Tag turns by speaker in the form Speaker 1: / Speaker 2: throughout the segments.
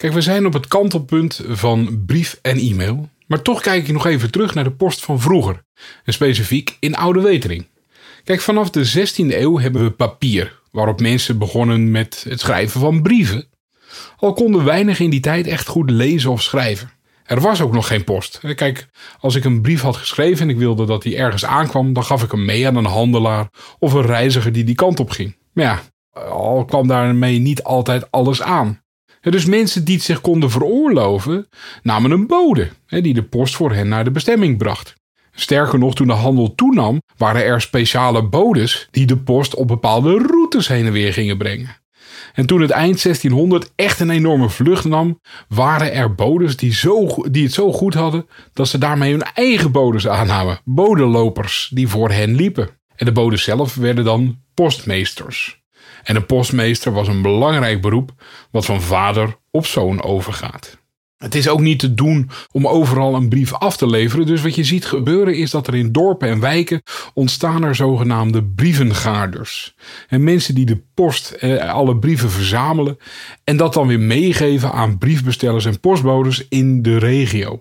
Speaker 1: Kijk, we zijn op het kantelpunt van brief en e-mail. Maar toch kijk ik nog even terug naar de post van vroeger. En specifiek in Oude Wetering. Kijk, vanaf de 16e eeuw hebben we papier. Waarop mensen begonnen met het schrijven van brieven. Al konden weinig in die tijd echt goed lezen of schrijven. Er was ook nog geen post. Kijk, als ik een brief had geschreven en ik wilde dat die ergens aankwam, dan gaf ik hem mee aan een handelaar of een reiziger die die kant op ging. Maar ja, al kwam daarmee niet altijd alles aan. Dus mensen die het zich konden veroorloven, namen een bode die de post voor hen naar de bestemming bracht. Sterker nog, toen de handel toenam, waren er speciale bodes die de post op bepaalde routes heen en weer gingen brengen. En toen het eind 1600 echt een enorme vlucht nam, waren er bodes die, zo, die het zo goed hadden dat ze daarmee hun eigen bodes aannamen. Bodenlopers die voor hen liepen. En de bodes zelf werden dan postmeesters. En een postmeester was een belangrijk beroep wat van vader op zoon overgaat. Het is ook niet te doen om overal een brief af te leveren. Dus wat je ziet gebeuren is dat er in dorpen en wijken ontstaan er zogenaamde brievengaarders. En mensen die de post, eh, alle brieven verzamelen en dat dan weer meegeven aan briefbestellers en postbodes in de regio.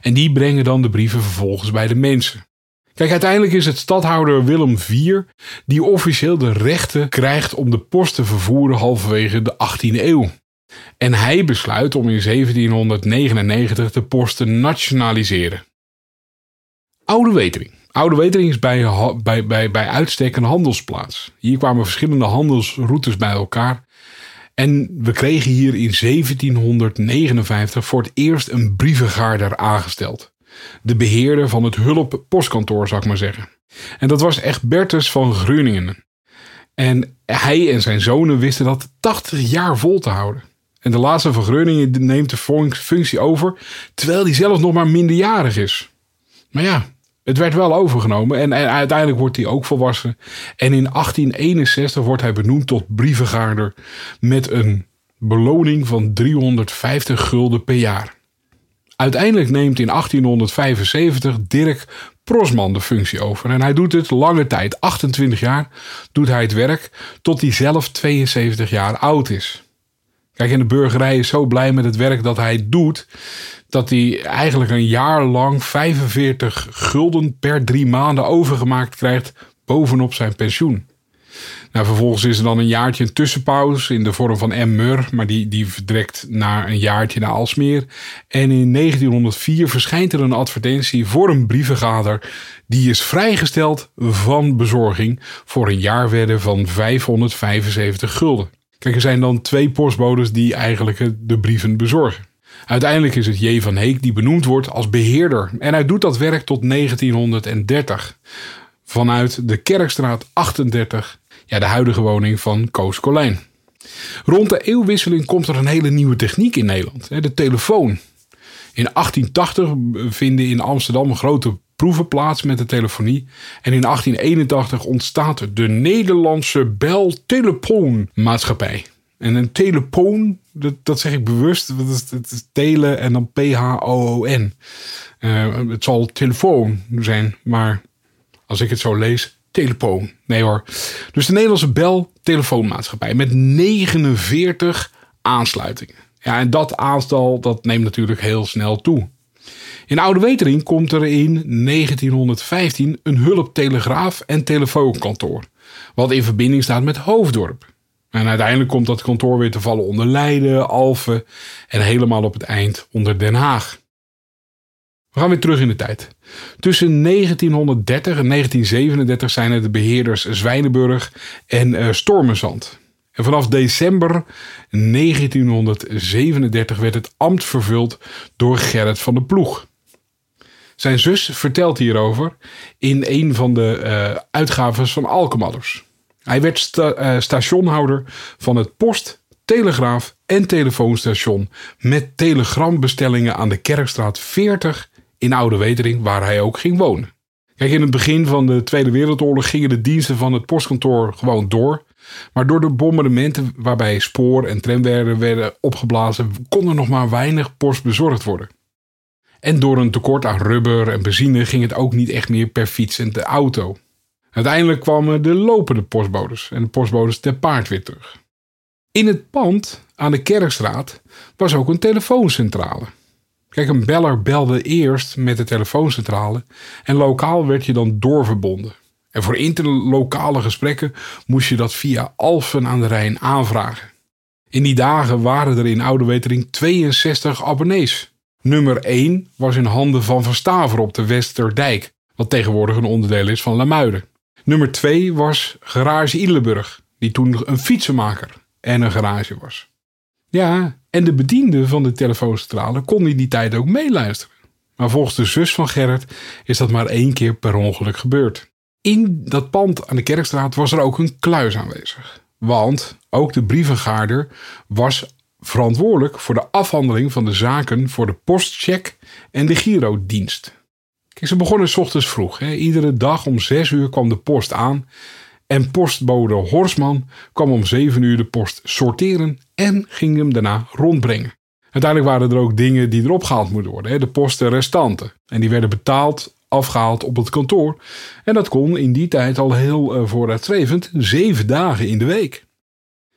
Speaker 1: En die brengen dan de brieven vervolgens bij de mensen. Kijk, uiteindelijk is het stadhouder Willem IV die officieel de rechten krijgt om de post te vervoeren halverwege de 18e eeuw. En hij besluit om in 1799 de post te nationaliseren. Oude Wetering. Oude Wetering is bij, bij, bij, bij uitstek een handelsplaats. Hier kwamen verschillende handelsroutes bij elkaar. En we kregen hier in 1759 voor het eerst een brievengaarder aangesteld de beheerder van het hulp postkantoor, zou ik maar zeggen. En dat was echt Bertus van Groningen. En hij en zijn zonen wisten dat 80 jaar vol te houden. En de laatste van Groningen neemt de functie over, terwijl hij zelf nog maar minderjarig is. Maar ja, het werd wel overgenomen en, uiteindelijk wordt hij ook volwassen. En in 1861 wordt hij benoemd tot brievengaarder met een beloning van 350 gulden per jaar. Uiteindelijk neemt in 1875 Dirk Prosman de functie over. En hij doet het lange tijd, 28 jaar, doet hij het werk tot hij zelf 72 jaar oud is. Kijk, en de burgerij is zo blij met het werk dat hij doet, dat hij eigenlijk een jaar lang 45 gulden per drie maanden overgemaakt krijgt bovenop zijn pensioen. Nou, vervolgens is er dan een jaartje een tussenpauze in de vorm van M. Mur, maar die, die vertrekt naar een jaartje naar Alsmeer. En in 1904 verschijnt er een advertentie voor een brievengader. Die is vrijgesteld van bezorging voor een jaarwedde van 575 gulden. Kijk, er zijn dan twee postbodes die eigenlijk de brieven bezorgen. Uiteindelijk is het J. van Heek die benoemd wordt als beheerder. En hij doet dat werk tot 1930. Vanuit de Kerkstraat 38 ja, de huidige woning van Koos Colijn. Rond de eeuwwisseling komt er een hele nieuwe techniek in Nederland, de telefoon. In 1880 vinden in Amsterdam grote proeven plaats met de telefonie. En in 1881 ontstaat de Nederlandse Bel Maatschappij. En een telefoon, dat, zeg ik bewust, dat is, dat is tele en dan P-H-O-O-N. Uh, het zal telefoon zijn, maar als ik het zo lees, telefoon. Nee hoor. Dus de Nederlandse Bel telefoonmaatschappij met 49 aansluitingen. Ja, en dat aantal dat neemt natuurlijk heel snel toe. In Oude Wetering komt er in 1915 een hulptelegraaf en telefoonkantoor. Wat in verbinding staat met Hoofddorp. En uiteindelijk komt dat kantoor weer te vallen onder Leiden, Alphen en helemaal op het eind onder Den Haag. We gaan weer terug in de tijd. Tussen 1930 en 1937 zijn het de beheerders Zwijnenburg en uh, Stormenzand. En vanaf december 1937 werd het ambt vervuld door Gerrit van de Ploeg. Zijn zus vertelt hierover in een van de uh, uitgaves van Alkemadders. Hij werd uh, stationhouder van het post, telegraaf en telefoonstation met telegrambestellingen aan de Kerkstraat 40 in Oude Wetering, waar hij ook ging wonen. Kijk, in het begin van de Tweede Wereldoorlog gingen de diensten van het postkantoor gewoon door. Maar door de bombardementen waarbij spoor- en tramwerken werden opgeblazen, kon er nog maar weinig post bezorgd worden. En door een tekort aan rubber en benzine ging het ook niet echt meer per fiets en de auto. Uiteindelijk kwamen de lopende postbodes en de postbodes ter paard weer terug. In het pand aan de Kerkstraat was ook een telefooncentrale. Kijk, een beller belde eerst met de telefooncentrale en lokaal werd je dan doorverbonden. En voor interlokale gesprekken moest je dat via Alphen aan de Rijn aanvragen. In die dagen waren er in Oude Wetering 62 abonnees. Nummer 1 was in handen van Van Staver op de Westerdijk, wat tegenwoordig een onderdeel is van Lamuiden. Nummer 2 was Garage Ileburg, die toen een fietsenmaker en een garage was. Ja, en de bediende van de telefooncentrale kon in die tijd ook meeluisteren. Maar volgens de zus van Gerrit is dat maar één keer per ongeluk gebeurd. In dat pand aan de Kerkstraat was er ook een kluis aanwezig. Want ook de brievengaarder was verantwoordelijk voor de afhandeling van de zaken voor de postcheck en de girodienst. Kijk, ze begonnen s ochtends vroeg. Hè. Iedere dag om zes uur kwam de post aan. En postbode Horsman kwam om zeven uur de post sorteren en ging hem daarna rondbrengen. Uiteindelijk waren er ook dingen die erop gehaald moeten worden. De posten restanten. En die werden betaald, afgehaald op het kantoor. En dat kon in die tijd al heel uh, vooruitstrevend zeven dagen in de week.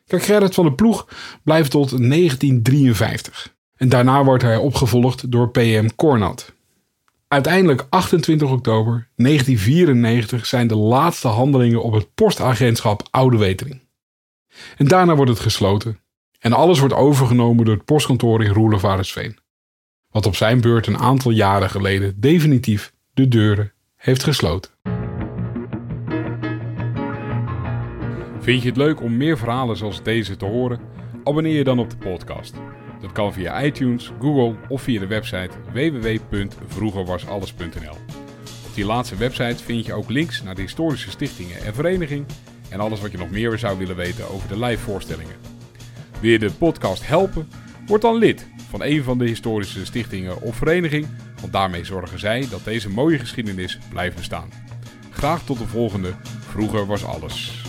Speaker 1: Kijk, Gerrit van de Ploeg blijft tot 1953. En daarna wordt hij opgevolgd door PM Cornat. Uiteindelijk 28 oktober 1994 zijn de laatste handelingen op het postagentschap Oude Wetering. En daarna wordt het gesloten en alles wordt overgenomen door het postkantoor in Roelevarensveen. Wat op zijn beurt een aantal jaren geleden definitief de deuren heeft gesloten. Vind je het leuk om meer verhalen zoals deze te horen? Abonneer je dan op de podcast. Dat kan via iTunes, Google of via de website www.vroegerwasalles.nl. Op die laatste website vind je ook links naar de historische stichtingen en vereniging en alles wat je nog meer zou willen weten over de live voorstellingen. Wil je de podcast helpen? Word dan lid van een van de historische stichtingen of vereniging, want daarmee zorgen zij dat deze mooie geschiedenis blijft bestaan. Graag tot de volgende. Vroeger was alles.